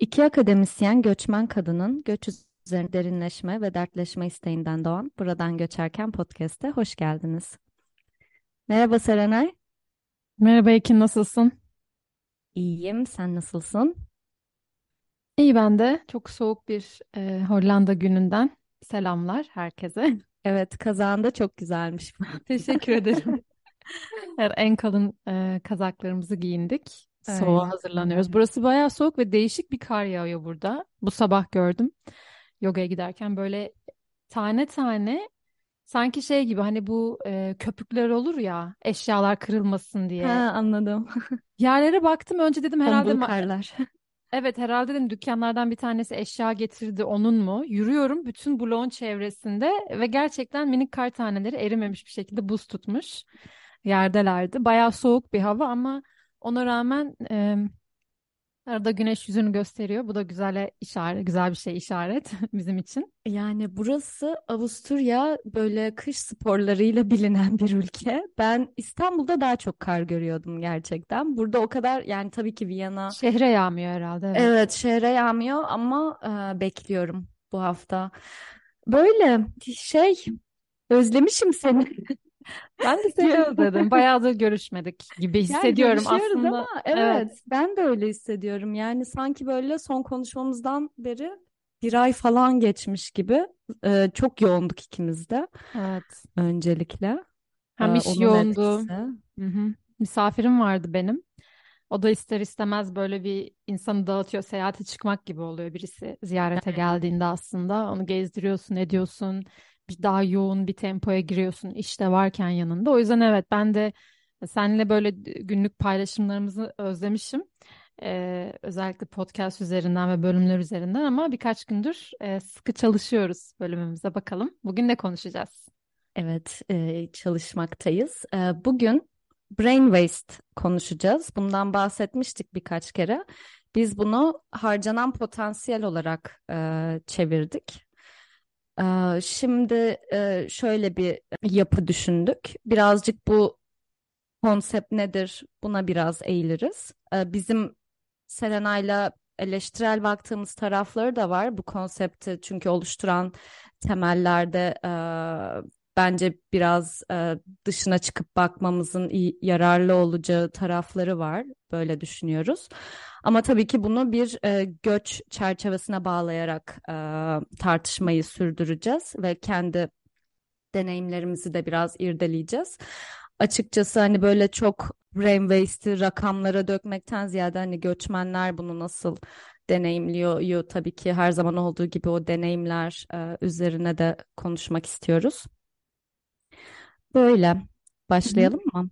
İki akademisyen göçmen kadının göç üzerine derinleşme ve dertleşme isteğinden doğan Buradan Göçerken podcast'e hoş geldiniz. Merhaba Serenay. Merhaba Ekin, nasılsın? İyiyim, sen nasılsın? İyi ben de. Çok soğuk bir e, Hollanda gününden selamlar herkese. Evet, kazağın da çok güzelmiş. Teşekkür ederim. Evet, en kalın e, kazaklarımızı giyindik. Soğuğa hazırlanıyoruz. Burası bayağı soğuk ve değişik bir kar yağıyor burada. Bu sabah gördüm. Yogaya giderken böyle tane tane sanki şey gibi hani bu e, köpükler olur ya eşyalar kırılmasın Ha, diye. anladım. Yerlere baktım önce dedim herhalde Tombul karlar. Evet herhalde dedim dükkanlardan bir tanesi eşya getirdi onun mu? Yürüyorum bütün bloğun çevresinde ve gerçekten minik kar taneleri erimemiş bir şekilde buz tutmuş yerdelerdi. Bayağı soğuk bir hava ama ona rağmen e, arada güneş yüzünü gösteriyor. Bu da güzel işaret, güzel bir şey işaret bizim için. Yani burası Avusturya böyle kış sporlarıyla bilinen bir ülke. Ben İstanbul'da daha çok kar görüyordum gerçekten. Burada o kadar yani tabii ki Viyana Şehre yağmıyor herhalde evet. Evet, şehre yağmıyor ama e, bekliyorum bu hafta. Böyle şey, özlemişim seni. Ben de seni özledim. Bayağıdır görüşmedik gibi Yani hissediyorum görüşüyoruz aslında. ama Evet. evet, ben de öyle hissediyorum. Yani sanki böyle son konuşmamızdan beri bir ay falan geçmiş gibi. E, çok yoğunduk ikimiz de Evet. öncelikle. Hem iş onun yoğundu. etkisi. Hı hı. Misafirim vardı benim. O da ister istemez böyle bir insanı dağıtıyor, seyahate çıkmak gibi oluyor birisi ziyarete geldiğinde aslında. Onu gezdiriyorsun, ediyorsun, bir daha yoğun bir tempoya giriyorsun işte varken yanında. O yüzden evet ben de seninle böyle günlük paylaşımlarımızı özlemişim. Ee, özellikle podcast üzerinden ve bölümler üzerinden ama birkaç gündür e, sıkı çalışıyoruz bölümümüze bakalım. Bugün ne konuşacağız? Evet, e, çalışmaktayız. E, bugün brain waste konuşacağız. Bundan bahsetmiştik birkaç kere. Biz bunu harcanan potansiyel olarak e, çevirdik. E, şimdi e, şöyle bir yapı düşündük. Birazcık bu konsept nedir? Buna biraz eğiliriz. E, bizim Serenay'la eleştirel baktığımız tarafları da var bu konsepti çünkü oluşturan temellerde e, bence biraz e, dışına çıkıp bakmamızın yararlı olacağı tarafları var. Böyle düşünüyoruz. Ama tabii ki bunu bir e, göç çerçevesine bağlayarak e, tartışmayı sürdüreceğiz ve kendi deneyimlerimizi de biraz irdeleyeceğiz. Açıkçası hani böyle çok brain waste'i rakamlara dökmekten ziyade hani göçmenler bunu nasıl deneyimliyor yo, tabii ki her zaman olduğu gibi o deneyimler e, üzerine de konuşmak istiyoruz. Böyle başlayalım mı?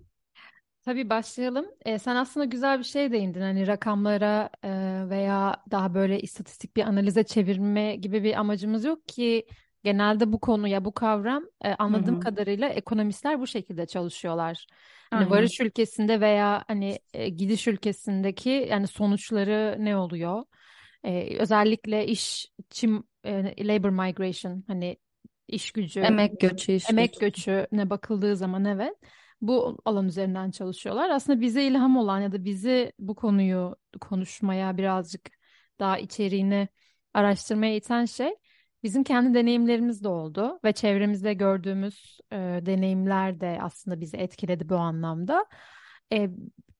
Tabii başlayalım. Ee, sen aslında güzel bir şey değindin. Hani rakamlara e, veya daha böyle istatistik bir analize çevirme gibi bir amacımız yok ki genelde bu konu ya bu kavram e, anladığım hı. kadarıyla ekonomistler bu şekilde çalışıyorlar. Hani Aynen. varış ülkesinde veya hani e, gidiş ülkesindeki yani sonuçları ne oluyor? E, özellikle iş çim e, labor migration hani iş gücü Emek göçü, iş emek göçü. göçüne bakıldığı zaman evet bu alan üzerinden çalışıyorlar. Aslında bize ilham olan ya da bizi bu konuyu konuşmaya birazcık daha içeriğini araştırmaya iten şey bizim kendi deneyimlerimiz de oldu ve çevremizde gördüğümüz e, deneyimler de aslında bizi etkiledi bu anlamda. E,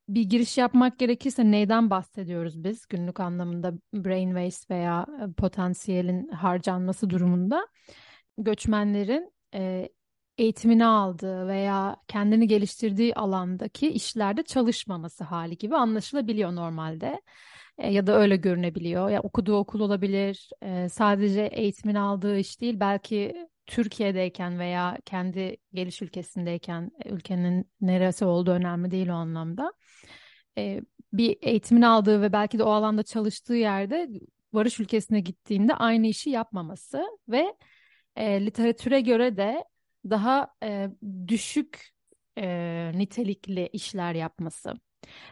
bir giriş yapmak gerekirse neyden bahsediyoruz biz günlük anlamında brain waste veya e, potansiyelin harcanması durumunda? Göçmenlerin e, eğitimini aldığı veya kendini geliştirdiği alandaki işlerde çalışmaması hali gibi anlaşılabiliyor normalde. E, ya da öyle görünebiliyor. Ya okuduğu okul olabilir. e, sadece eğitimini aldığı iş değil, belki Türkiye'deyken veya kendi geliş ülkesindeyken e, ülkenin neresi olduğu önemli değil o anlamda. Bir eğitimini aldığı ve belki de o alanda çalıştığı yerde varış ülkesine gittiğinde aynı işi yapmaması ve literatüre göre de daha e, düşük e, nitelikli işler yapması.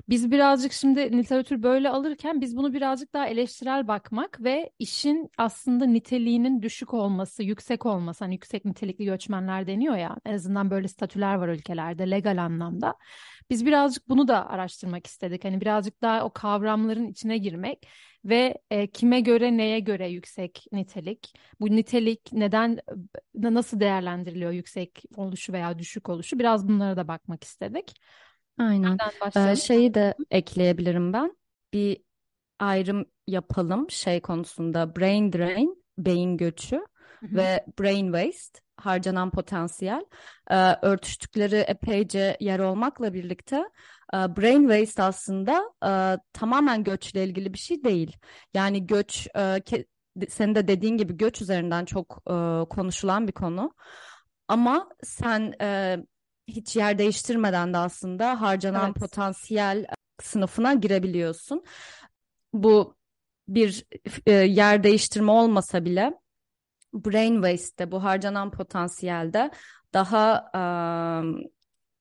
Biz birazcık şimdi literatür böyle alırken biz bunu birazcık daha eleştirel bakmak ve işin aslında niteliğinin düşük olması, yüksek olması, hani yüksek nitelikli göçmenler deniyor ya, en azından böyle statüler var ülkelerde legal anlamda. Biz birazcık bunu da araştırmak istedik. Hani birazcık daha o kavramların içine girmek ve e, kime göre neye göre yüksek nitelik? Bu nitelik neden nasıl değerlendiriliyor yüksek oluşu veya düşük oluşu? Biraz bunlara da bakmak istedik. Aynen. Ee, şeyi de ekleyebilirim ben. Bir ayrım yapalım şey konusunda brain drain, beyin göçü ve brain waste, harcanan potansiyel. Ee, örtüştükleri epeyce yer olmakla birlikte e, brain waste aslında tamamen göçle ilgili bir şey değil. Yani göç, senin de dediğin gibi göç üzerinden çok konuşulan bir konu. Ama sen hiç yer değiştirmeden de aslında harcanan evet. potansiyel sınıfına girebiliyorsun. Bu bir e, yer değiştirme olmasa bile brain waste'te bu harcanan potansiyelde daha e,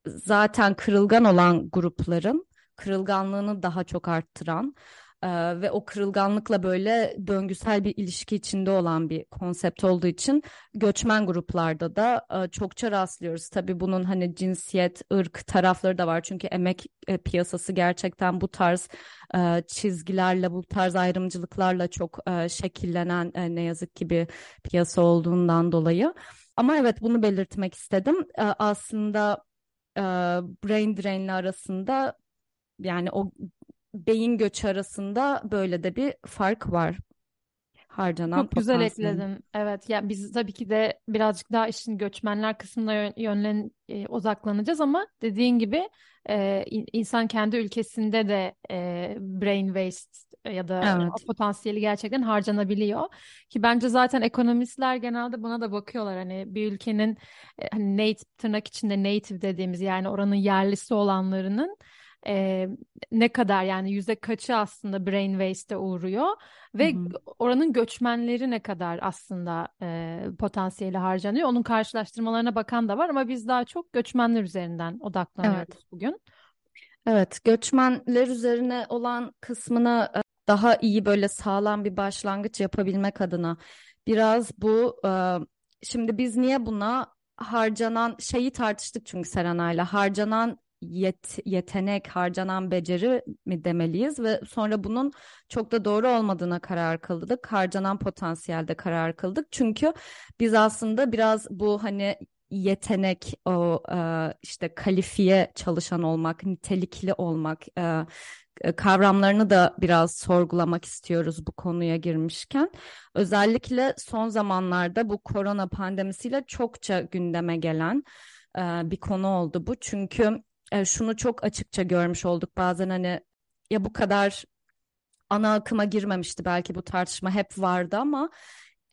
zaten kırılgan olan grupların kırılganlığını daha çok arttıran ee, ve o kırılganlıkla böyle döngüsel bir ilişki içinde olan bir konsept olduğu için göçmen gruplarda da e, çokça rastlıyoruz. Tabii bunun hani cinsiyet, ırk tarafları da var. Çünkü emek e, piyasası gerçekten bu tarz e, çizgilerle, bu tarz ayrımcılıklarla çok e, şekillenen e, ne yazık ki bir piyasa olduğundan dolayı. Ama evet bunu belirtmek istedim. E, aslında e, brain drain'le arasında yani o beyin göçü arasında böyle de bir fark var. Harcanan Çok güzel ekledin. Evet, yani biz tabii ki de birazcık daha işin göçmenler kısmına yönlen e, odaklanacağız ama dediğin gibi e, insan kendi ülkesinde de e, brain waste ya da evet. o potansiyeli gerçekten harcanabiliyor. Ki bence zaten ekonomistler genelde buna da bakıyorlar. Hani bir ülkenin e, hani native tırnak içinde native dediğimiz yani oranın yerlisi olanlarının e, ne kadar yani yüzde kaçı aslında brain waste'e uğruyor ve hı hı. oranın göçmenleri ne kadar aslında e, potansiyeli harcanıyor. Onun karşılaştırmalarına bakan da var ama biz daha çok göçmenler üzerinden odaklanıyoruz evet. bugün. Evet, göçmenler üzerine olan kısmına daha iyi böyle sağlam bir başlangıç yapabilmek adına biraz bu şimdi biz niye buna harcanan şeyi tartıştık çünkü Serenay'la harcanan yet, yetenek, harcanan beceri mi demeliyiz ve sonra bunun çok da doğru olmadığına karar kıldık. Harcanan potansiyelde karar kıldık. Çünkü biz aslında biraz bu hani yetenek, o e, işte kalifiye çalışan olmak, nitelikli olmak e, e, kavramlarını da biraz sorgulamak istiyoruz bu konuya girmişken. Özellikle son zamanlarda bu korona pandemisiyle çokça gündeme gelen bir konu oldu bu. Çünkü e, şunu çok açıkça görmüş olduk bazen hani ya bu kadar ana akıma girmemişti belki bu tartışma hep vardı ama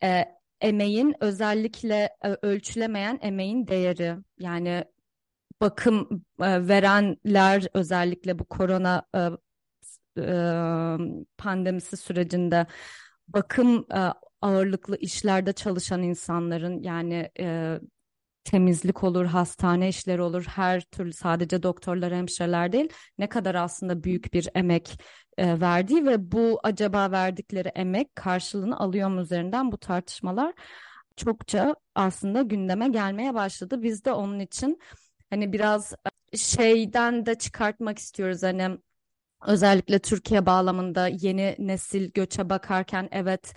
e, emeğin özellikle e, ölçülemeyen emeğin değeri yani bakım e, verenler özellikle bu korona e, pandemisi sürecinde bakım ağırlıklı işlerde çalışan insanların yani temizlik olur, hastane işleri olur, her türlü sadece doktorlar, hemşireler değil ne kadar aslında büyük bir emek e, verdiği ve bu acaba verdikleri emek karşılığını alıyor mu üzerinden bu tartışmalar çokça aslında gündeme gelmeye başladı. Biz de onun için hani biraz şeyden de çıkartmak istiyoruz hani özellikle Türkiye bağlamında yeni nesil göçe bakarken evet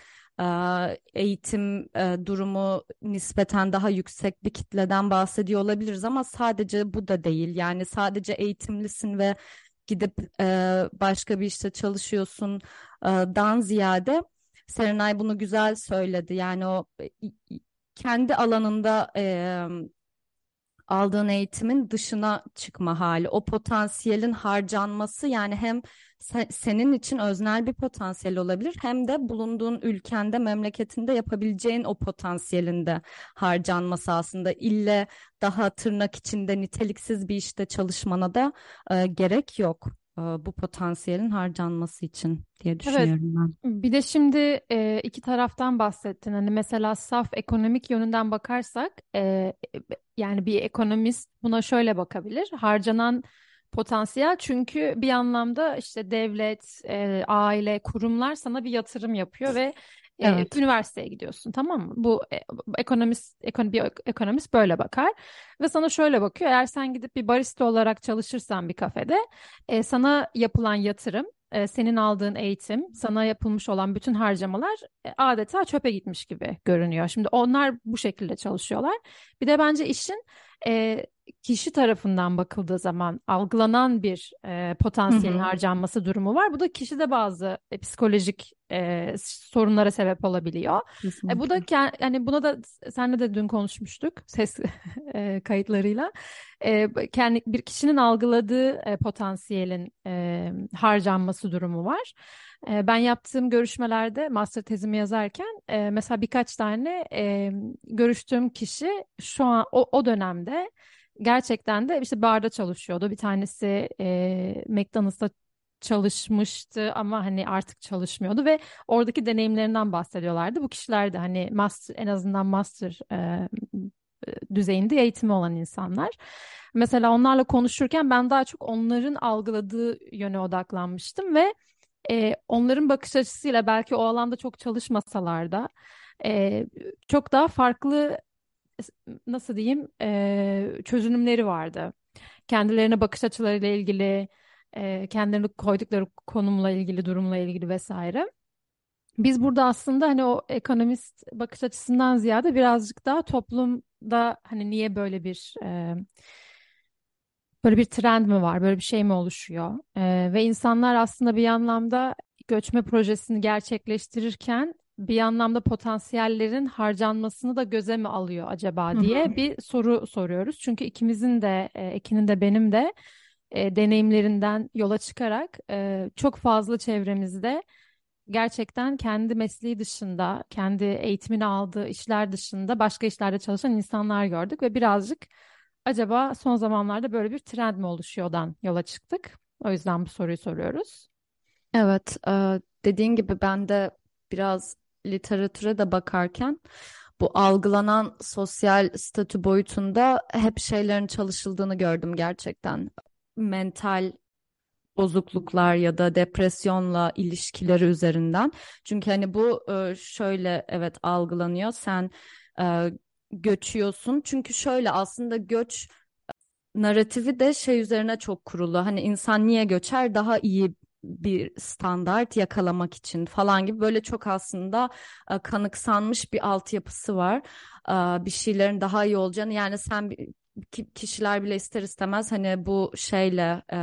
eğitim durumu nispeten daha yüksek bir kitleden bahsediyor olabiliriz ama sadece bu da değil. Yani sadece eğitimlisin ve gidip başka bir işte çalışıyorsun dan ziyade Serenay bunu güzel söyledi. Yani o kendi alanında aldığın eğitimin dışına çıkma hali, o potansiyelin harcanması yani hem se- senin için öznel bir potansiyel olabilir hem de bulunduğun ülkende, memleketinde yapabileceğin o potansiyelin de harcanması aslında. İlle daha tırnak içinde niteliksiz bir işte çalışmana da e, gerek yok bu potansiyelin harcanması için diye düşünüyorum evet. ben. Bir de şimdi e, iki taraftan bahsettin. Hani mesela saf ekonomik yönünden bakarsak e, yani bir ekonomist buna şöyle bakabilir. Harcanan potansiyel çünkü bir anlamda işte devlet, e, aile, kurumlar sana bir yatırım yapıyor ve e, evet. üniversiteye gidiyorsun tamam mı? Bu e, ekonomist ekon, bir ekonomist böyle bakar ve sana şöyle bakıyor. Eğer sen gidip bir barista olarak çalışırsan bir kafede e, sana yapılan yatırım e, senin aldığın eğitim, sana yapılmış olan bütün harcamalar e, adeta çöpe gitmiş gibi görünüyor. Şimdi onlar bu şekilde çalışıyorlar. Bir de bence işin e, kişi tarafından bakıldığı zaman algılanan bir e, potansiyelin harcanması durumu var. Bu da kişide bazı e, psikolojik e, sorunlara sebep olabiliyor. E, bu da yani buna da senle de dün konuşmuştuk ses e, kayıtlarıyla. E, kendi bir kişinin algıladığı e, potansiyelin e, harcanması durumu var. Ben yaptığım görüşmelerde master tezimi yazarken mesela birkaç tane görüştüğüm kişi şu an o, o dönemde gerçekten de işte barda çalışıyordu. Bir tanesi McDonald's'a çalışmıştı ama hani artık çalışmıyordu ve oradaki deneyimlerinden bahsediyorlardı. Bu kişiler de hani master en azından master e, düzeyinde eğitimi olan insanlar. Mesela onlarla konuşurken ben daha çok onların algıladığı yöne odaklanmıştım ve e, onların bakış açısıyla belki o alanda çok çalışmasalar da e, çok daha farklı nasıl diyeyim e, çözünümleri vardı. Kendilerine bakış açılarıyla ilgili, e, kendilerini koydukları konumla ilgili, durumla ilgili vesaire. Biz burada aslında hani o ekonomist bakış açısından ziyade birazcık daha toplumda hani niye böyle bir e, böyle bir trend mi var, böyle bir şey mi oluşuyor? E, ve insanlar aslında bir anlamda göçme projesini gerçekleştirirken bir anlamda potansiyellerin harcanmasını da göze mi alıyor acaba diye Hı-hı. bir soru soruyoruz. Çünkü ikimizin de, e, Ekin'in de benim de e, deneyimlerinden yola çıkarak e, çok fazla çevremizde gerçekten kendi mesleği dışında, kendi eğitimini aldığı işler dışında başka işlerde çalışan insanlar gördük ve birazcık acaba son zamanlarda böyle bir trend mi oluşuyordan yola çıktık. O yüzden bu soruyu soruyoruz. Evet, dediğin gibi ben de biraz literatüre de bakarken bu algılanan sosyal statü boyutunda hep şeylerin çalışıldığını gördüm gerçekten. Mental bozukluklar ya da depresyonla ilişkileri üzerinden. Çünkü hani bu e, şöyle evet algılanıyor. Sen e, göçüyorsun. Çünkü şöyle aslında göç narratifi de şey üzerine çok kurulu. Hani insan niye göçer? Daha iyi bir standart yakalamak için falan gibi böyle çok aslında e, kanıksanmış bir altyapısı var. E, bir şeylerin daha iyi olacağını yani sen kişiler bile ister istemez hani bu şeyle e,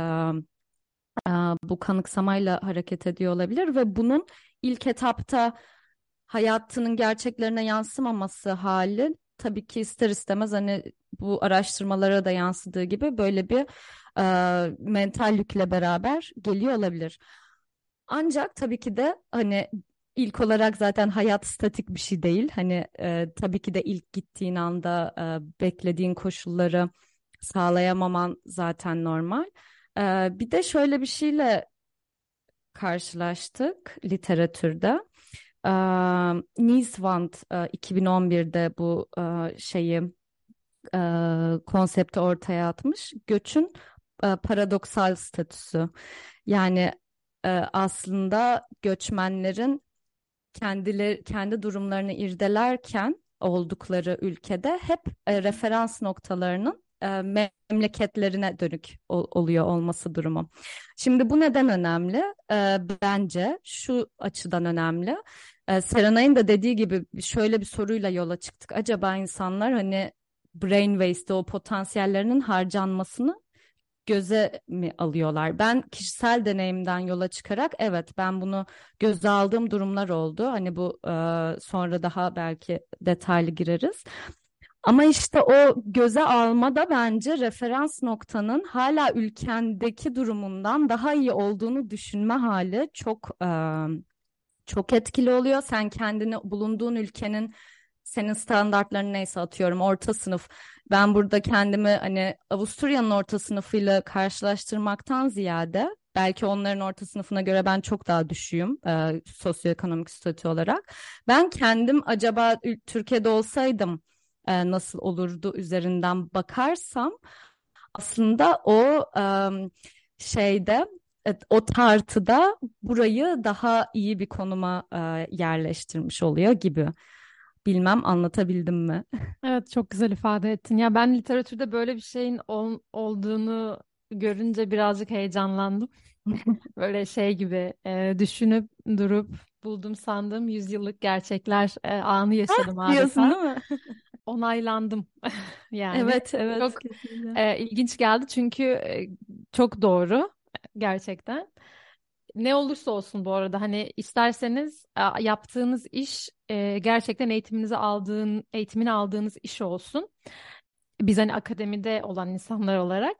bu kanıksamayla hareket ediyor olabilir ve bunun ilk etapta hayatının gerçeklerine yansımaması hali tabii ki ister istemez hani bu araştırmalara da yansıdığı gibi böyle bir e, mental yükle beraber geliyor olabilir. Ancak tabii ki de hani ilk olarak zaten hayat statik bir şey değil. Hani e, tabii ki de ilk gittiğin anda e, beklediğin koşulları sağlayamaman zaten normal. E, bir de şöyle bir şeyle karşılaştık literatürde. E, Niswand e, 2011'de bu e, şeyi e, konsepti ortaya atmış. Göçün e, paradoksal statüsü. Yani e, aslında göçmenlerin kendileri kendi durumlarını irdelerken oldukları ülkede hep e, referans noktalarının e, memleketlerine dönük ol, oluyor olması durumu. Şimdi bu neden önemli? E, bence şu açıdan önemli. E, Serenay'ın da dediği gibi şöyle bir soruyla yola çıktık. Acaba insanlar hani brain waste o potansiyellerinin harcanmasını göze mi alıyorlar? Ben kişisel deneyimden yola çıkarak evet ben bunu göze aldığım durumlar oldu. Hani bu e, sonra daha belki detaylı gireriz. Ama işte o göze alma da bence referans noktanın hala ülkendeki durumundan daha iyi olduğunu düşünme hali çok e, çok etkili oluyor. Sen kendini bulunduğun ülkenin senin standartların neyse atıyorum orta sınıf. Ben burada kendimi hani Avusturya'nın orta sınıfıyla karşılaştırmaktan ziyade belki onların orta sınıfına göre ben çok daha düşüğüm e, sosyoekonomik statü olarak. Ben kendim acaba Türkiye'de olsaydım e, nasıl olurdu üzerinden bakarsam aslında o e, şeyde o tartıda burayı daha iyi bir konuma e, yerleştirmiş oluyor gibi. Bilmem anlatabildim mi? Evet çok güzel ifade ettin. Ya ben literatürde böyle bir şeyin ol, olduğunu görünce birazcık heyecanlandım. Böyle şey gibi e, düşünüp durup buldum sandığım yüzyıllık gerçekler e, anı yaşadım Diyorsun adeta. değil mi? Onaylandım yani. Evet, evet, Çok kesinlikle. e, ilginç geldi çünkü e, çok doğru gerçekten. Ne olursa olsun bu arada hani isterseniz e, yaptığınız iş e, gerçekten eğitiminizi aldığın eğitimini aldığınız iş olsun. Biz hani akademide olan insanlar olarak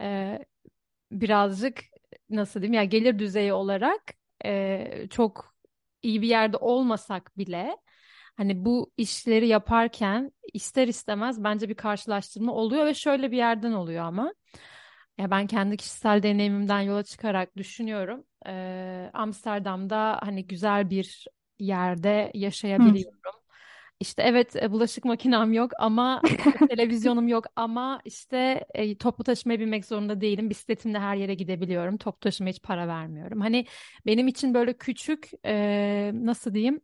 e, birazcık nasıl diyeyim ya gelir düzeyi olarak e, çok iyi bir yerde olmasak bile hani bu işleri yaparken ister istemez bence bir karşılaştırma oluyor ve şöyle bir yerden oluyor ama ya ben kendi kişisel deneyimimden yola çıkarak düşünüyorum. E, Amsterdam'da hani güzel bir yerde Hı. yaşayabiliyorum. İşte evet e, bulaşık makinem yok ama televizyonum yok ama işte e, toplu taşımaya binmek zorunda değilim. Bisikletimle her yere gidebiliyorum. Toplu taşımaya hiç para vermiyorum. Hani benim için böyle küçük e, nasıl diyeyim?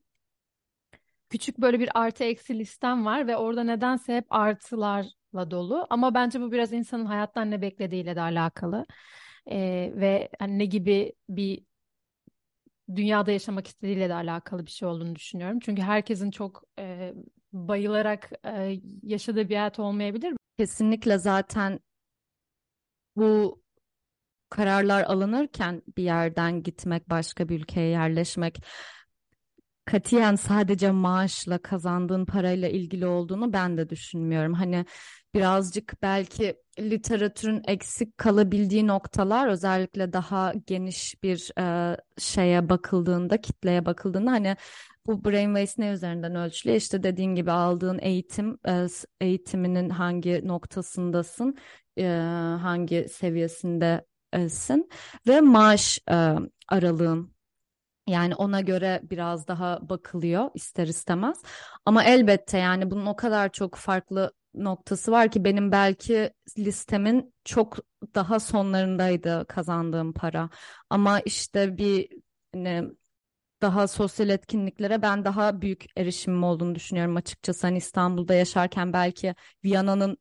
Küçük böyle bir artı eksi listem var ve orada nedense hep artılarla dolu. Ama bence bu biraz insanın hayattan ne beklediğiyle de alakalı. E, ve hani ne gibi bir dünyada yaşamak istediğiyle de alakalı bir şey olduğunu düşünüyorum. Çünkü herkesin çok e, bayılarak e, yaşadığı bir hayat olmayabilir. Kesinlikle zaten bu kararlar alınırken bir yerden gitmek, başka bir ülkeye yerleşmek katiyen sadece maaşla kazandığın parayla ilgili olduğunu ben de düşünmüyorum. Hani birazcık belki literatürün eksik kalabildiği noktalar özellikle daha geniş bir e, şeye bakıldığında, kitleye bakıldığında hani bu brain waste ne üzerinden ölçülüyor? İşte dediğin gibi aldığın eğitim, e, eğitiminin hangi noktasındasın, e, hangi seviyesindesin ve maaş e, aralığın. Yani ona göre biraz daha bakılıyor ister istemez. Ama elbette yani bunun o kadar çok farklı noktası var ki benim belki listemin çok daha sonlarındaydı kazandığım para. Ama işte bir hani daha sosyal etkinliklere ben daha büyük erişimim olduğunu düşünüyorum açıkçası. Hani İstanbul'da yaşarken belki Viyana'nın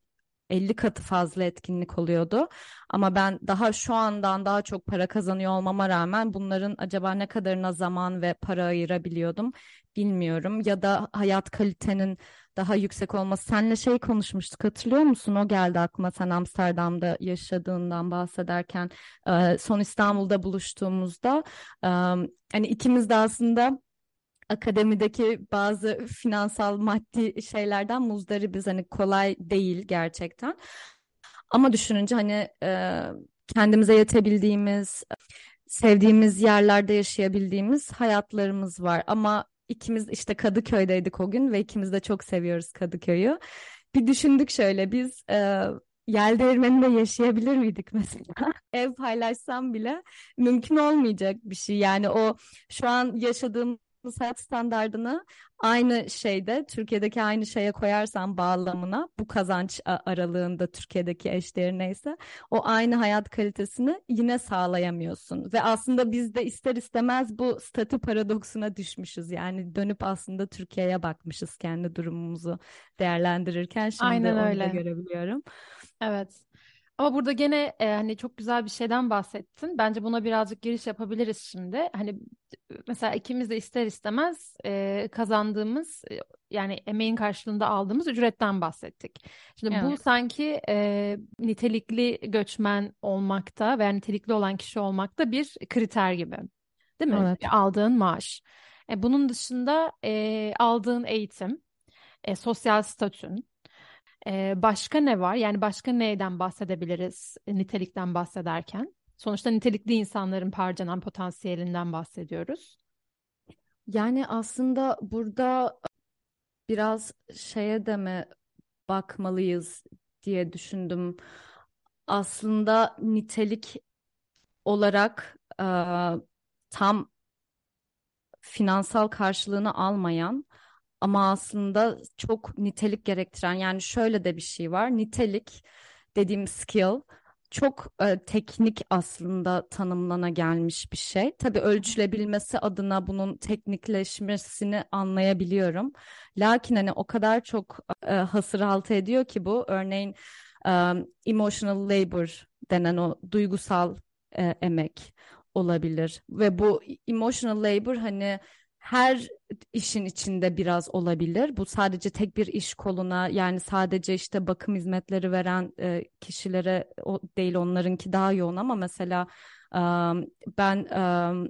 50 katı fazla etkinlik oluyordu. Ama ben daha şu andan daha çok para kazanıyor olmama rağmen bunların acaba ne kadarına zaman ve para ayırabiliyordum bilmiyorum. Ya da hayat kalitenin daha yüksek olması. Seninle şey konuşmuştuk hatırlıyor musun? O geldi aklıma sen Amsterdam'da yaşadığından bahsederken. Son İstanbul'da buluştuğumuzda hani ikimiz de aslında akademideki bazı finansal maddi şeylerden muzdaribiz. Hani kolay değil gerçekten. Ama düşününce hani e, kendimize yetebildiğimiz, sevdiğimiz yerlerde yaşayabildiğimiz hayatlarımız var. Ama ikimiz işte Kadıköy'deydik o gün ve ikimiz de çok seviyoruz Kadıköy'ü. Bir düşündük şöyle biz e, yel değirmeninde yaşayabilir miydik mesela? Ev paylaşsam bile mümkün olmayacak bir şey. Yani o şu an yaşadığım hayat standardını aynı şeyde Türkiye'deki aynı şeye koyarsan bağlamına bu kazanç aralığında Türkiye'deki eşdeğeri neyse o aynı hayat kalitesini yine sağlayamıyorsun ve aslında biz de ister istemez bu statü paradoksuna düşmüşüz yani dönüp aslında Türkiye'ye bakmışız kendi durumumuzu değerlendirirken şimdi Aynen onu da öyle. görebiliyorum. Evet. Ama burada gene e, hani çok güzel bir şeyden bahsettin. Bence buna birazcık giriş yapabiliriz şimdi. Hani mesela ikimiz de ister istemez e, kazandığımız e, yani emeğin karşılığında aldığımız ücretten bahsettik. Şimdi bu Evet. sanki e, nitelikli göçmen olmakta veya nitelikli olan kişi olmakta bir kriter gibi. Değil mi? Evet. Aldığın maaş. E, bunun dışında e, aldığın eğitim, e, sosyal statün. Ee, başka ne var? Yani başka neyden bahsedebiliriz nitelikten bahsederken? Sonuçta nitelikli insanların harcanan potansiyelinden bahsediyoruz. Yani aslında burada biraz şeye de mi bakmalıyız diye düşündüm. Aslında nitelik olarak e, tam finansal karşılığını almayan ama aslında çok nitelik gerektiren yani şöyle de bir şey var. Nitelik dediğim skill çok e, teknik aslında tanımlana gelmiş bir şey. Tabii ölçülebilmesi adına bunun teknikleşmesini anlayabiliyorum. Lakin hani o kadar çok e, hasır altı ediyor ki bu. Örneğin e, emotional labor denen o duygusal e, emek olabilir ve bu emotional labor hani her işin içinde biraz olabilir. Bu sadece tek bir iş koluna yani sadece işte bakım hizmetleri veren e, kişilere o değil onlarınki daha yoğun ama mesela um, ben um,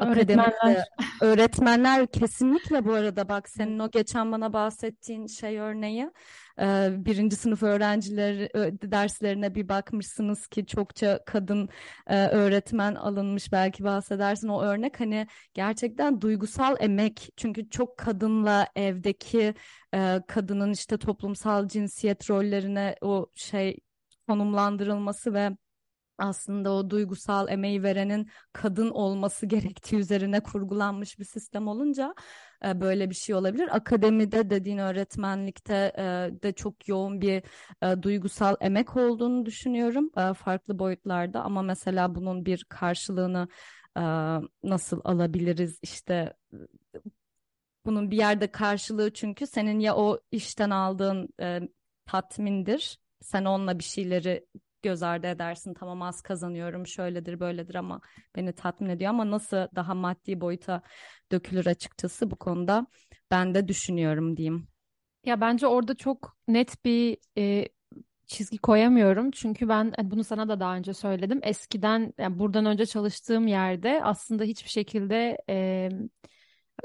Öğretmenler. öğretmenler kesinlikle bu arada bak senin o geçen bana bahsettiğin şey örneği birinci sınıf öğrenciler derslerine bir bakmışsınız ki çokça kadın öğretmen alınmış belki bahsedersin. O örnek hani gerçekten duygusal emek. Çünkü çok kadınla evdeki kadının işte toplumsal cinsiyet rollerine o şey konumlandırılması ve aslında o duygusal emeği verenin kadın olması gerektiği üzerine kurgulanmış bir sistem olunca e, böyle bir şey olabilir. Akademide dediğin öğretmenlikte e, de çok yoğun bir e, duygusal emek olduğunu düşünüyorum e, farklı boyutlarda ama mesela bunun bir karşılığını e, nasıl alabiliriz işte bunun bir yerde karşılığı çünkü senin ya o işten aldığın e, tatmindir sen onunla bir şeyleri göz ardı edersin. Tamam az kazanıyorum şöyledir böyledir ama beni tatmin ediyor ama nasıl daha maddi boyuta dökülür açıkçası bu konuda ben de düşünüyorum diyeyim. Ya bence orada çok net bir e, çizgi koyamıyorum. Çünkü ben e, bunu sana da daha önce söyledim. Eskiden yani buradan önce çalıştığım yerde aslında hiçbir şekilde e,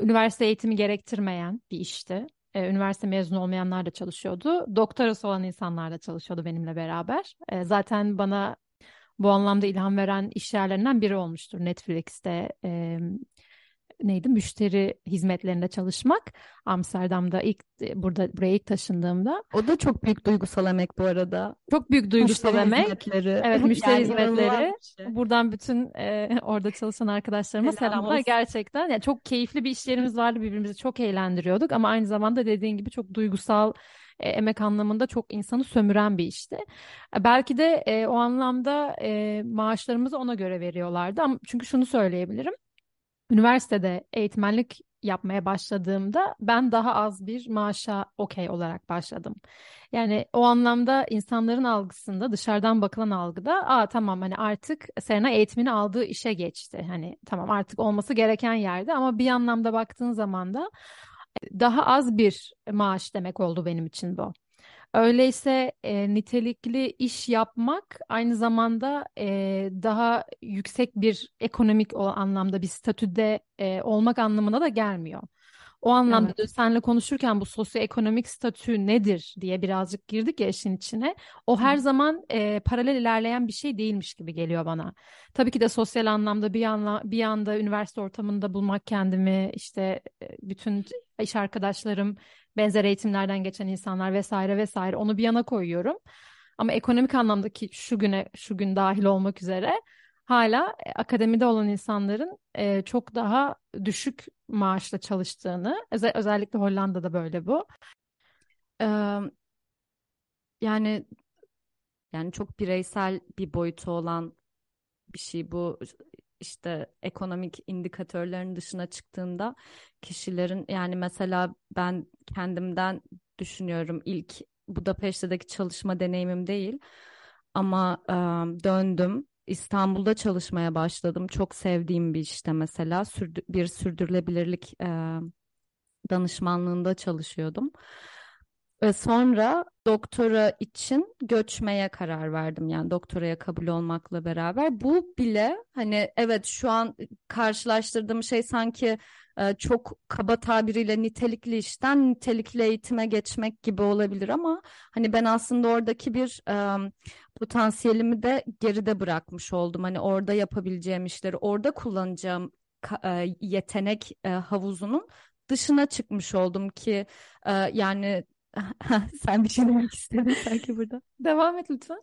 üniversite eğitimi gerektirmeyen bir işti e, üniversite mezunu olmayanlar da çalışıyordu. Doktorası olan insanlar da çalışıyordu benimle beraber. E, zaten bana bu anlamda ilham veren iş yerlerinden biri olmuştur Netflix'te. E, neydi müşteri hizmetlerinde çalışmak Amsterdam'da ilk burada buraya ilk taşındığımda. O da çok büyük duygusal emek bu arada. Çok büyük duygusal müşteri emek. Hizmetleri. Evet müşteri yani hizmetleri. Şey. Buradan bütün e, orada çalışan arkadaşlarıma Selam selamlar. Olsun. Gerçekten yani çok keyifli bir iş yerimiz vardı birbirimizi çok eğlendiriyorduk ama aynı zamanda dediğin gibi çok duygusal e, emek anlamında çok insanı sömüren bir işti. E, belki de e, o anlamda e, maaşlarımızı ona göre veriyorlardı ama çünkü şunu söyleyebilirim üniversitede eğitmenlik yapmaya başladığımda ben daha az bir maaşa okey olarak başladım. Yani o anlamda insanların algısında dışarıdan bakılan algıda aa tamam hani artık Serena eğitimini aldığı işe geçti. Hani tamam artık olması gereken yerde ama bir anlamda baktığın zaman da daha az bir maaş demek oldu benim için bu. Öyleyse e, nitelikli iş yapmak aynı zamanda e, daha yüksek bir ekonomik o anlamda bir statüde e, olmak anlamına da gelmiyor. O anlamda evet. seninle konuşurken bu sosyoekonomik statü nedir diye birazcık girdik ya işin içine. O her Hı. zaman e, paralel ilerleyen bir şey değilmiş gibi geliyor bana. Tabii ki de sosyal anlamda bir anla, bir anda üniversite ortamında bulmak kendimi işte bütün iş arkadaşlarım benzer eğitimlerden geçen insanlar vesaire vesaire onu bir yana koyuyorum. Ama ekonomik anlamdaki şu güne şu gün dahil olmak üzere hala e, akademide olan insanların e, çok daha düşük maaşla çalıştığını özel, özellikle Hollanda'da böyle bu. Ee, yani yani çok bireysel bir boyutu olan bir şey bu işte ekonomik indikatörlerin dışına çıktığında kişilerin yani mesela ben kendimden düşünüyorum ilk Budapeşte'deki çalışma deneyimim değil ama e, döndüm İstanbul'da çalışmaya başladım çok sevdiğim bir işte mesela sürdü, bir sürdürülebilirlik e, danışmanlığında çalışıyordum. Ve sonra doktora için göçmeye karar verdim yani doktoraya kabul olmakla beraber. Bu bile hani evet şu an karşılaştırdığım şey sanki e, çok kaba tabiriyle nitelikli işten nitelikli eğitime geçmek gibi olabilir ama hani ben aslında oradaki bir e, potansiyelimi de geride bırakmış oldum. Hani orada yapabileceğim işleri orada kullanacağım e, yetenek e, havuzunun dışına çıkmış oldum ki e, yani Sen bir şey demek istedin sanki burada. Devam et lütfen.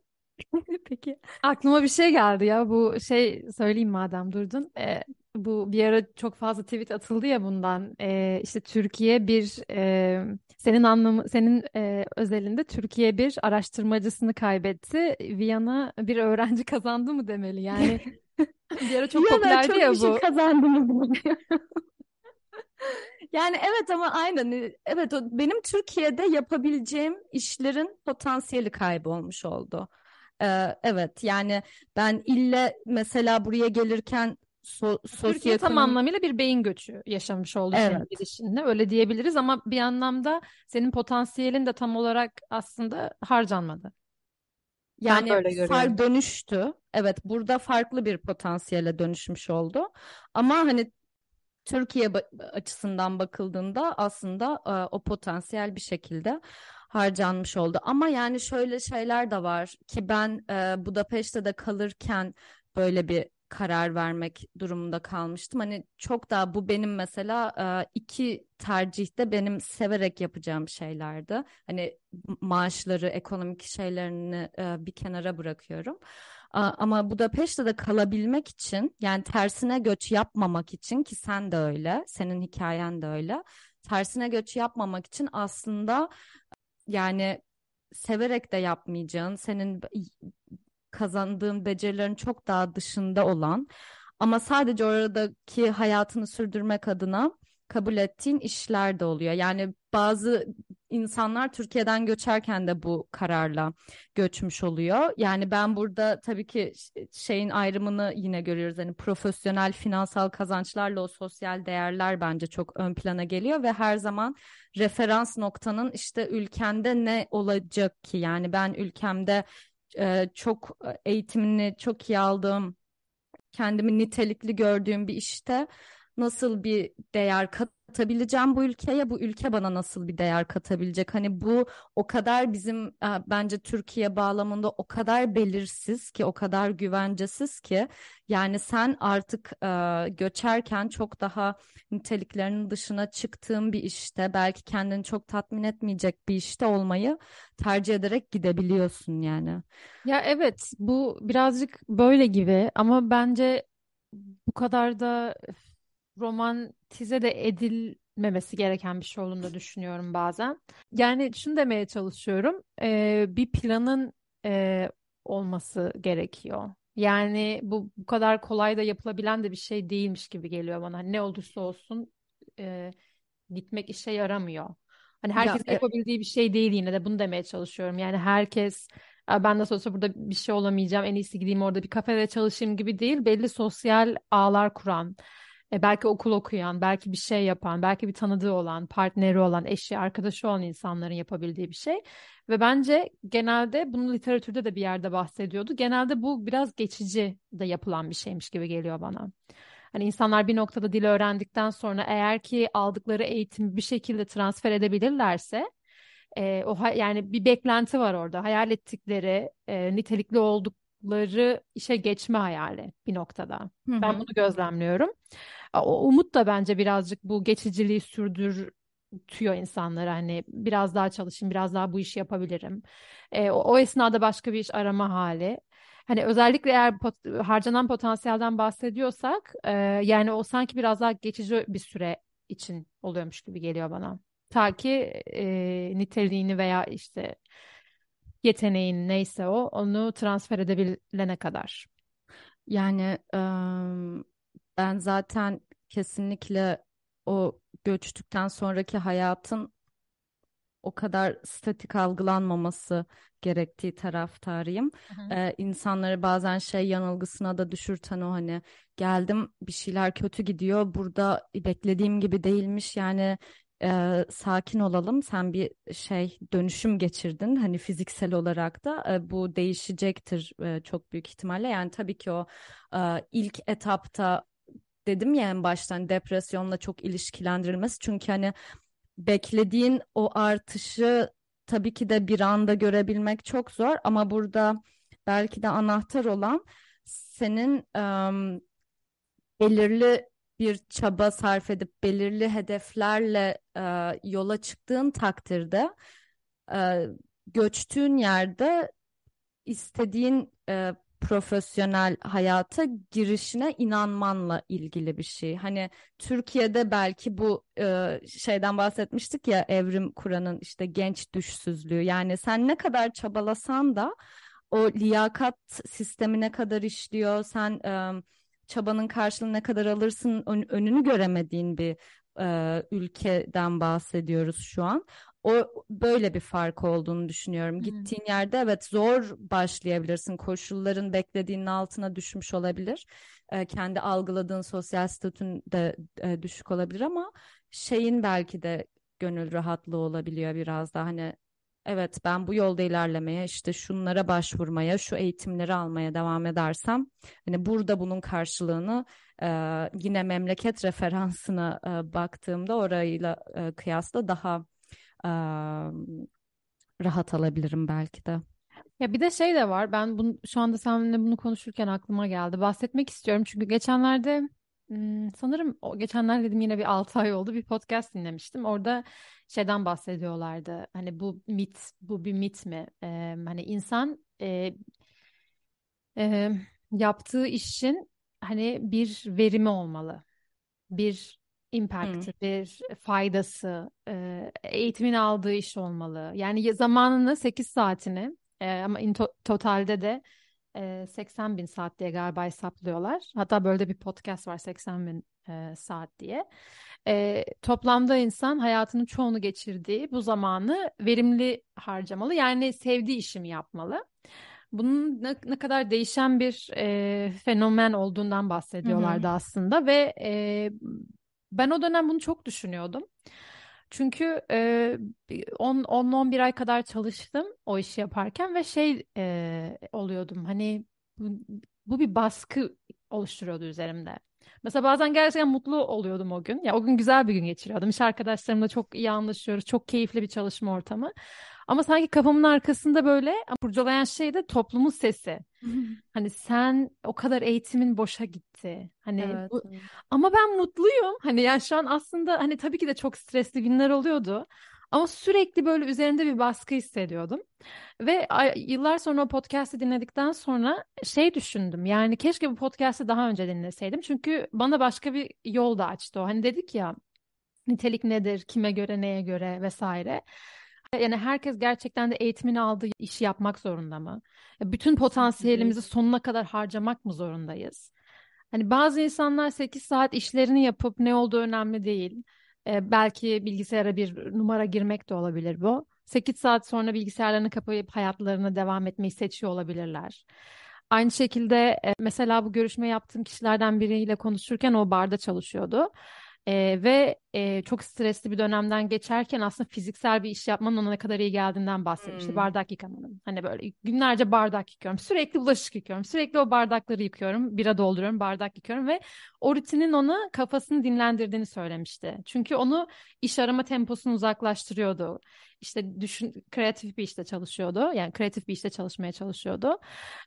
Peki. Aklıma bir şey geldi ya. Bu şey söyleyeyim madem durdun. Ee, bu bir ara çok fazla tweet atıldı ya bundan. Ee, işte Türkiye bir e, senin anlamı senin e, özelinde Türkiye bir araştırmacısını kaybetti. Viyana bir öğrenci kazandı mı demeli yani. bir ara çok Viyana popülerdi çok ya bu. Şey kazandı mı Yani evet ama aynen. Evet o benim Türkiye'de yapabileceğim işlerin potansiyeli kaybolmuş oldu. Ee, evet yani ben ille mesela buraya gelirken so Türkiye tam anlamıyla bir beyin göçü yaşamış oldu Evet. senin gidişinle. Öyle diyebiliriz ama bir anlamda senin potansiyelin de tam olarak aslında harcanmadı. Yani far dönüştü. Evet, burada farklı bir potansiyele dönüşmüş oldu. Ama hani Türkiye açısından bakıldığında aslında e, o potansiyel bir şekilde harcanmış oldu. Ama yani şöyle şeyler de var ki ben e, Budapeşte'de kalırken böyle bir karar vermek durumunda kalmıştım. Hani çok daha bu benim mesela e, iki tercihte benim severek yapacağım şeylerdi. Hani maaşları, ekonomik şeylerini e, bir kenara bırakıyorum. Ama Budapeşte'de kalabilmek için yani tersine göç yapmamak için ki sen de öyle, senin hikayen de öyle. Tersine göç yapmamak için aslında yani severek de yapmayacağın, senin kazandığın becerilerin çok daha dışında olan ama sadece oradaki hayatını sürdürmek adına kabul ettiğin işler de oluyor. Yani bazı insanlar Türkiye'den göçerken de bu kararla göçmüş oluyor. Yani ben burada tabii ki şeyin ayrımını yine görüyoruz. Hani profesyonel finansal kazançlarla o sosyal değerler bence çok ön plana geliyor ve her zaman referans noktanın işte ülkende ne olacak ki? Yani ben ülkemde e, çok eğitimini çok iyi aldığım kendimi nitelikli gördüğüm bir işte nasıl bir değer katabileceğim bu ülkeye, bu ülke bana nasıl bir değer katabilecek? Hani bu o kadar bizim e, bence Türkiye bağlamında o kadar belirsiz ki, o kadar güvencesiz ki yani sen artık e, göçerken çok daha niteliklerinin dışına çıktığın bir işte, belki kendini çok tatmin etmeyecek bir işte olmayı tercih ederek gidebiliyorsun yani. Ya evet bu birazcık böyle gibi ama bence bu kadar da romantize de edilmemesi gereken bir şey olduğunu da düşünüyorum bazen. Yani şunu demeye çalışıyorum. eee, bir planın eee, olması gerekiyor. Yani bu bu kadar kolay da yapılabilen de bir şey değilmiş gibi geliyor bana. Ne olursa olsun eee, gitmek işe yaramıyor. Hani Ya herkesin e, yapabildiği bir şey değil yine de bunu demeye çalışıyorum. Yani herkes "Aa, ben nasıl olsa burada bir şey olamayacağım en iyisi gideyim orada bir kafede çalışayım gibi değil. Belli sosyal ağlar kuran, e, belki okul okuyan, belki bir şey yapan, belki bir tanıdığı olan, partneri olan, eşi, arkadaşı olan insanların yapabildiği bir şey. Ve bence genelde bunu literatürde de bir yerde bahsediyordu. Genelde bu biraz geçici de yapılan bir şeymiş gibi geliyor bana. Hani insanlar bir noktada dil öğrendikten sonra eğer ki aldıkları eğitimi bir şekilde transfer edebilirlerse e, o yani bir beklenti var orada. Hayal ettikleri, e, nitelikli oldukları işe geçme hayali bir noktada. hı Ben hı. bunu gözlemliyorum. O umut da bence birazcık bu geçiciliği sürdürtüyor insanları. Hani biraz daha çalışayım, biraz daha bu işi yapabilirim. E, o, o esnada başka bir iş arama hali. Hani özellikle eğer pot- harcanan potansiyelden bahsediyorsak, e, yani o sanki biraz daha geçici bir süre için oluyormuş gibi geliyor bana. Ta ki e, niteliğini veya işte yeteneğin neyse o onu transfer edebilene kadar. Yani ben zaten kesinlikle o göçtükten sonraki hayatın o kadar statik algılanmaması gerektiği taraftarıyım. Hı hı. Ee, insanları bazen şey yanılgısına da düşürten o hani geldim bir şeyler kötü gidiyor burada beklediğim gibi değilmiş yani e, sakin olalım. Sen bir şey dönüşüm geçirdin hani fiziksel olarak da. E, bu değişecektir e, çok büyük ihtimalle. Yani tabii ki o e, ilk etapta dedim ya en baştan depresyonla çok ilişkilendirilmesi. Çünkü hani beklediğin o artışı tabii ki de bir anda görebilmek çok zor. Ama burada belki de anahtar olan senin em, belirli bir çaba sarf edip belirli hedeflerle e, yola çıktığın takdirde e, göçtüğün yerde istediğin e, profesyonel hayata girişine inanmanla ilgili bir şey. Hani Türkiye'de belki bu e, şeyden bahsetmiştik ya Evrim Kur'an'ın işte genç düşsüzlüğü. Yani sen ne kadar çabalasan da o liyakat sistemi ne kadar işliyor, sen e, çabanın karşılığını ne kadar alırsın ön- önünü göremediğin bir e, ülkeden bahsediyoruz şu an. o böyle bir fark olduğunu düşünüyorum. Hmm. Gittiğin yerde evet zor başlayabilirsin. Koşulların beklediğinin altına düşmüş olabilir. E, kendi algıladığın sosyal statün de e, düşük olabilir ama şeyin belki de gönül rahatlığı olabiliyor biraz da hani evet ben bu yolda ilerlemeye işte şunlara başvurmaya şu eğitimleri almaya devam edersem hani burada bunun karşılığını e, yine memleket referansına e, baktığımda orayla e, kıyasla daha e, rahat alabilirim belki de. Ya bir de şey de var. Ben bunu, şu anda seninle bunu konuşurken aklıma geldi. Bahsetmek istiyorum çünkü geçenlerde sanırım o geçenler dedim yine bir 6 ay oldu bir podcast dinlemiştim. Orada şeyden bahsediyorlardı. Hani bu mit, bu bir mit mi? Ee, hani insan e, e, yaptığı işin hani bir verimi olmalı. Bir impact'ı, hmm. bir faydası, e, eğitimin aldığı iş olmalı. Yani zamanını 8 saatini e, ama in to totalde de e, 80 bin saat diye galiba hesaplıyorlar. Hatta böyle bir podcast var 80 bin e, saat diye. E, toplamda insan hayatının çoğunu geçirdiği bu zamanı verimli harcamalı. Yani sevdiği işimi yapmalı. Bunun ne, ne kadar değişen bir e, fenomen olduğundan bahsediyorlardı hı hı. aslında ve e, ben o dönem bunu çok düşünüyordum. Çünkü e, 10-11 ay kadar çalıştım o işi yaparken ve şey e, oluyordum hani bu bir baskı oluşturuyordu üzerimde. Mesela bazen gerçekten mutlu oluyordum o gün. Ya o gün güzel bir gün geçiriyordum. İş arkadaşlarımla çok iyi anlaşıyoruz. Çok keyifli bir çalışma ortamı. Ama sanki kafamın arkasında böyle kurcalayan şey de toplumun sesi. hani sen o kadar eğitimin boşa gitti. Hani evet, bu... evet. ama ben mutluyum. Hani yani şu an aslında hani tabii ki de çok stresli günler oluyordu. Ama sürekli böyle üzerinde bir baskı hissediyordum. Ve yıllar sonra o podcast'i dinledikten sonra şey düşündüm. Yani keşke bu podcast'i daha önce dinleseydim. Çünkü bana başka bir yol da açtı o. Hani dedik ya nitelik nedir, kime göre, neye göre vesaire. Yani herkes gerçekten de eğitimini aldığı işi yapmak zorunda mı? Bütün potansiyelimizi sonuna kadar harcamak mı zorundayız? Hani bazı insanlar 8 saat işlerini yapıp ne olduğu önemli değil. Ee, belki bilgisayara bir numara girmek de olabilir bu. 8 saat sonra bilgisayarlarını kapayıp hayatlarına devam etmeyi seçiyor olabilirler. Aynı şekilde e, mesela bu görüşme yaptığım kişilerden biriyle konuşurken o barda çalışıyordu. E, ve e, çok stresli bir dönemden geçerken aslında fiziksel bir iş yapmanın ona ne kadar iyi geldiğinden bahsetmişti. Hmm. Bardak yıkamanın. Hani böyle günlerce bardak yıkıyorum. Sürekli bulaşık yıkıyorum. Sürekli o bardakları yıkıyorum. Bira dolduruyorum, bardak yıkıyorum ve o rutinin ona kafasını dinlendirdiğini söylemişti. Çünkü onu iş arama temposunu uzaklaştırıyordu. İşte düşün, kreatif bir işte çalışıyordu. Yani kreatif bir işte çalışmaya çalışıyordu.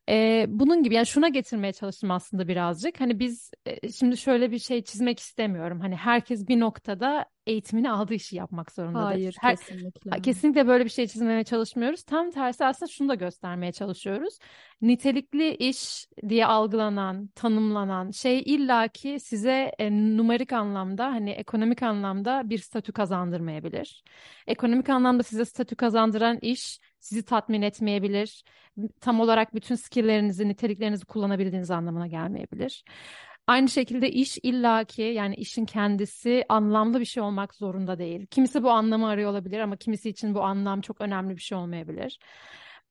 Ee, bunun gibi yani şuna getirmeye çalıştım aslında birazcık. Hani biz e, şimdi şöyle bir şey çizmek istemiyorum. Hani herkes bir noktada eğitimini aldığı işi yapmak zorundadır. Hayır Her, kesinlikle. Kesinlikle böyle bir şey çizmeye çalışmıyoruz. Tam tersi aslında şunu da göstermeye çalışıyoruz. Nitelikli iş diye algılanan, tanımlanan şey illaki size e, numerik anlamda hani ekonomik anlamda bir statü kazandırmayabilir. Ekonomik anlamda size statü kazandıran iş sizi tatmin etmeyebilir. Tam olarak bütün skilllerinizi, niteliklerinizi kullanabildiğiniz anlamına gelmeyebilir. Aynı şekilde iş illaki yani işin kendisi anlamlı bir şey olmak zorunda değil. Kimisi bu anlamı arıyor olabilir ama kimisi için bu anlam çok önemli bir şey olmayabilir.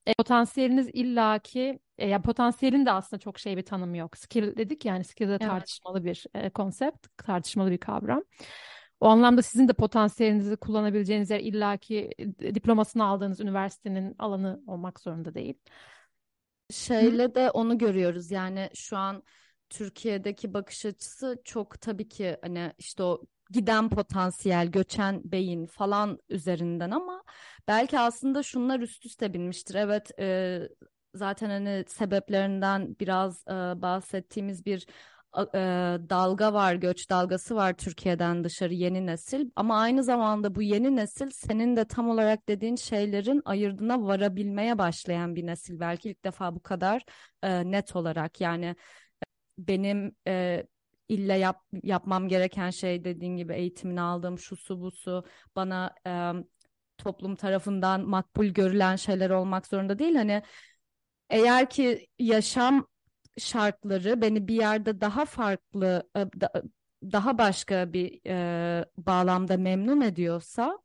E, potansiyeliniz illaki e, ya potansiyelin de aslında çok şey bir tanımı yok. Skill dedik yani skill de evet. tartışmalı bir e, konsept, tartışmalı bir kavram. O anlamda sizin de potansiyelinizi kullanabileceğiniz yer illaki e, diplomasını aldığınız üniversitenin alanı olmak zorunda değil. Şeyle Hı? de onu görüyoruz yani şu an Türkiye'deki bakış açısı çok tabii ki hani işte o giden potansiyel, göçen beyin falan üzerinden ama belki aslında şunlar üst üste binmiştir. Evet e, zaten hani sebeplerinden biraz e, bahsettiğimiz bir e, dalga var, göç dalgası var Türkiye'den dışarı yeni nesil. Ama aynı zamanda bu yeni nesil senin de tam olarak dediğin şeylerin ayırdına varabilmeye başlayan bir nesil. Belki ilk defa bu kadar e, net olarak yani benim e, illa yap, yapmam gereken şey dediğin gibi eğitimini aldığım şu su bu su bana e, toplum tarafından makbul görülen şeyler olmak zorunda değil. Hani eğer ki yaşam şartları beni bir yerde daha farklı e, da, daha başka bir e, bağlamda memnun ediyorsa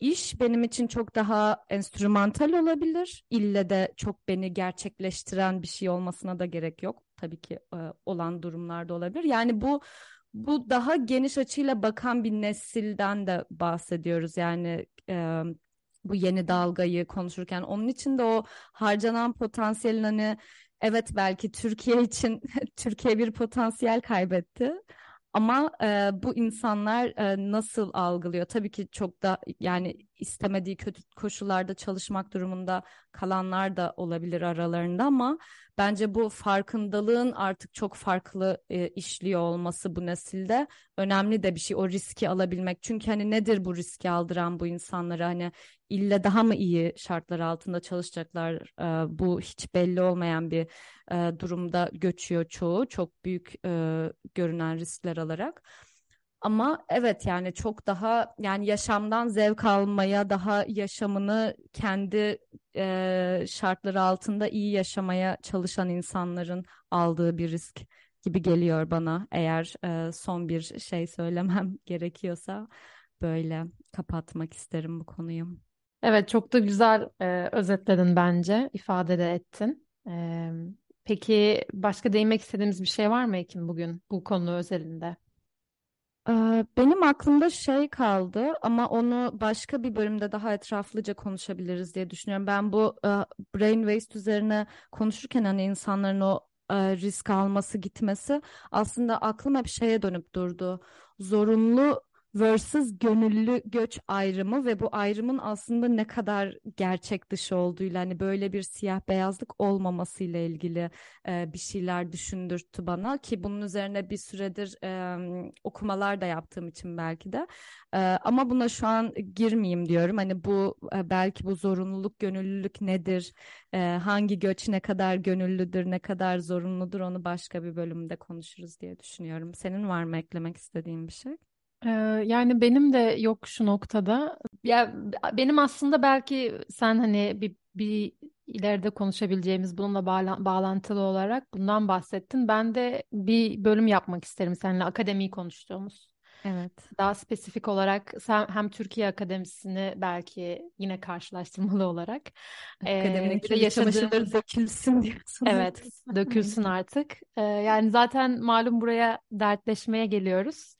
iş benim için çok daha enstrümantal olabilir. İlle de çok beni gerçekleştiren bir şey olmasına da gerek yok. Tabii ki e, olan durumlarda olabilir. Yani bu bu daha geniş açıyla bakan bir nesilden de bahsediyoruz. Yani e, bu yeni dalgayı konuşurken onun için de o harcanan potansiyelin hani evet belki Türkiye için Türkiye bir potansiyel kaybetti. Ama e, bu insanlar e, nasıl algılıyor? Tabii ki çok da yani istemediği kötü koşullarda çalışmak durumunda kalanlar da olabilir aralarında ama bence bu farkındalığın artık çok farklı e, işliyor olması bu nesilde önemli de bir şey o riski alabilmek. Çünkü hani nedir bu riski aldıran bu insanları hani ille daha mı iyi şartlar altında çalışacaklar e, bu hiç belli olmayan bir e, durumda göçüyor çoğu çok büyük e, görünen riskler alarak. Ama evet yani çok daha yani yaşamdan zevk almaya, daha yaşamını kendi e, şartları altında iyi yaşamaya çalışan insanların aldığı bir risk gibi geliyor bana. Eğer e, son bir şey söylemem gerekiyorsa böyle kapatmak isterim bu konuyu. Evet çok da güzel e, özetledin bence, ifade de ettin. E, peki başka değinmek istediğimiz bir şey var mı Ekin bugün bu konu özelinde? Benim aklımda şey kaldı ama onu başka bir bölümde daha etraflıca konuşabiliriz diye düşünüyorum. Ben bu brain waste üzerine konuşurken hani insanların o risk alması gitmesi aslında aklım hep şeye dönüp durdu. Zorunlu versus gönüllü göç ayrımı ve bu ayrımın aslında ne kadar gerçek dışı olduğuyla hani böyle bir siyah beyazlık olmamasıyla ilgili e, bir şeyler düşündürttü bana ki bunun üzerine bir süredir e, okumalar da yaptığım için belki de e, ama buna şu an girmeyeyim diyorum. Hani bu e, belki bu zorunluluk gönüllülük nedir? E, hangi göç ne kadar gönüllüdür ne kadar zorunludur onu başka bir bölümde konuşuruz diye düşünüyorum. Senin var mı eklemek istediğin bir şey? Ee, yani benim de yok şu noktada. Ya benim aslında belki sen hani bir bir ileride konuşabileceğimiz bununla bağla- bağlantılı olarak bundan bahsettin. Ben de bir bölüm yapmak isterim seninle akademiyi konuştuğumuz. Evet. Daha spesifik olarak sen hem Türkiye Akademisi'ni belki yine karşılaştırmalı olarak Akademinin ee, yaşadığı... çamaşırları dökülsün diyorsun. Evet, dökülsün artık. Ee, yani zaten malum buraya dertleşmeye geliyoruz.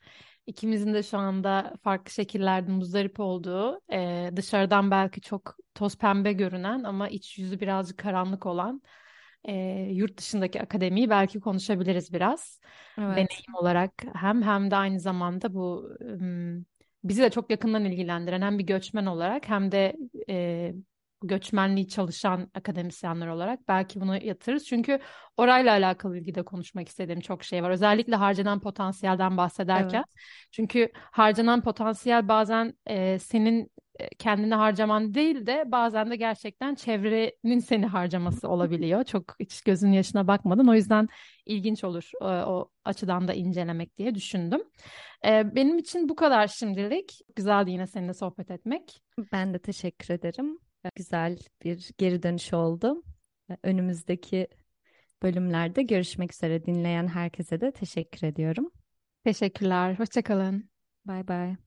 İkimizin de şu anda farklı şekillerde muzdarip olduğu, e, dışarıdan belki çok toz pembe görünen ama iç yüzü birazcık karanlık olan e, yurt dışındaki akademiyi belki konuşabiliriz biraz. Evet. Deneyim olarak hem hem de aynı zamanda bu bizi de çok yakından ilgilendiren hem bir göçmen olarak hem de e, göçmenliği çalışan akademisyenler olarak belki bunu yatırırız. Çünkü orayla alakalı ilgide konuşmak istediğim çok şey var. Özellikle harcanan potansiyelden bahsederken. Evet. Çünkü harcanan potansiyel bazen e, senin e, kendini harcaman değil de bazen de gerçekten çevrenin seni harcaması olabiliyor. Çok hiç gözün yaşına bakmadın. O yüzden ilginç olur o, e, o açıdan da incelemek diye düşündüm. E, benim için bu kadar şimdilik. Güzeldi yine seninle sohbet etmek. Ben de teşekkür ederim güzel bir geri dönüş oldu. Önümüzdeki bölümlerde görüşmek üzere dinleyen herkese de teşekkür ediyorum. Teşekkürler. Hoşçakalın. Bye bye.